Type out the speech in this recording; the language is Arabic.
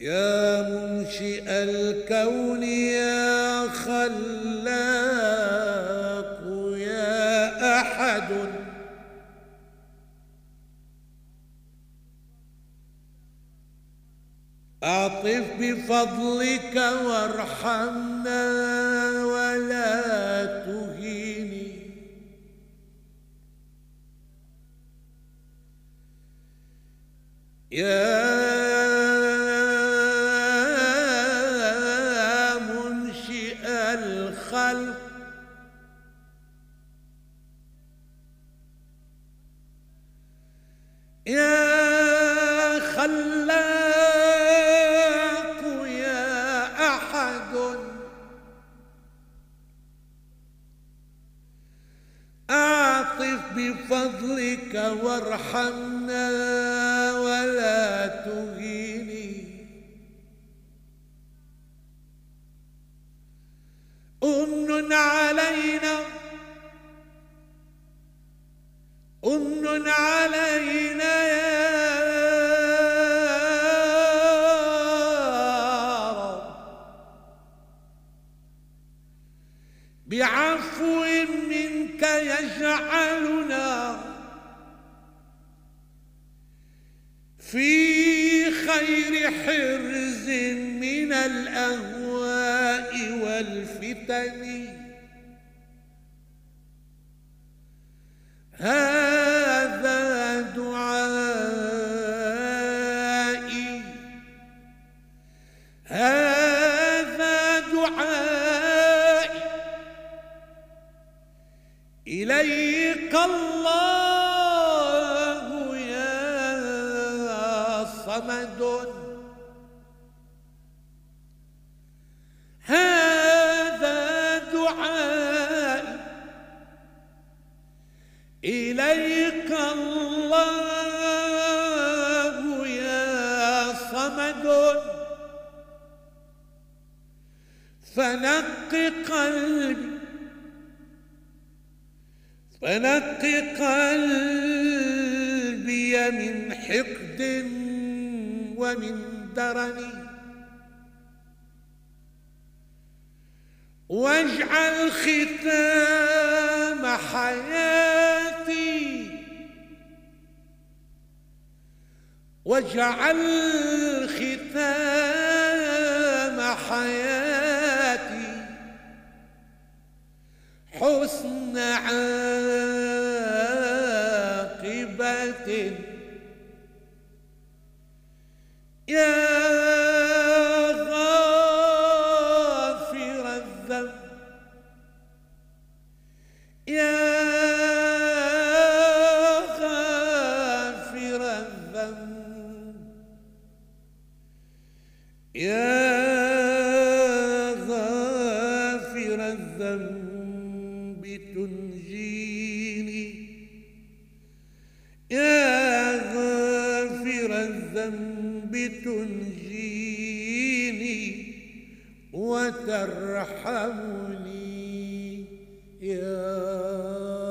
يا منشئ الكون يا خلاق يا أحد. أعطف بفضلك وارحمنا ولا تهيني. يا الخلق. يا خلاق يا أحد. أعطف بفضلك وارحمنا ولا تهيني. علينا يا رب. بعفو منك يجعلنا في خير حرز من الأهواء والفتن. هذا إليك الله يا صمد. هذا دعائي. إليك الله يا صمد. فنق قلبي فنق قلبي من حقد ومن درن. واجعل ختام حياتي واجعل ختام عاقبة. يا غافر الذنب. يا غافر الذنب. يا غافر الذنب. تنجيني. يا غافر الذنب تنجيني وترحمني يا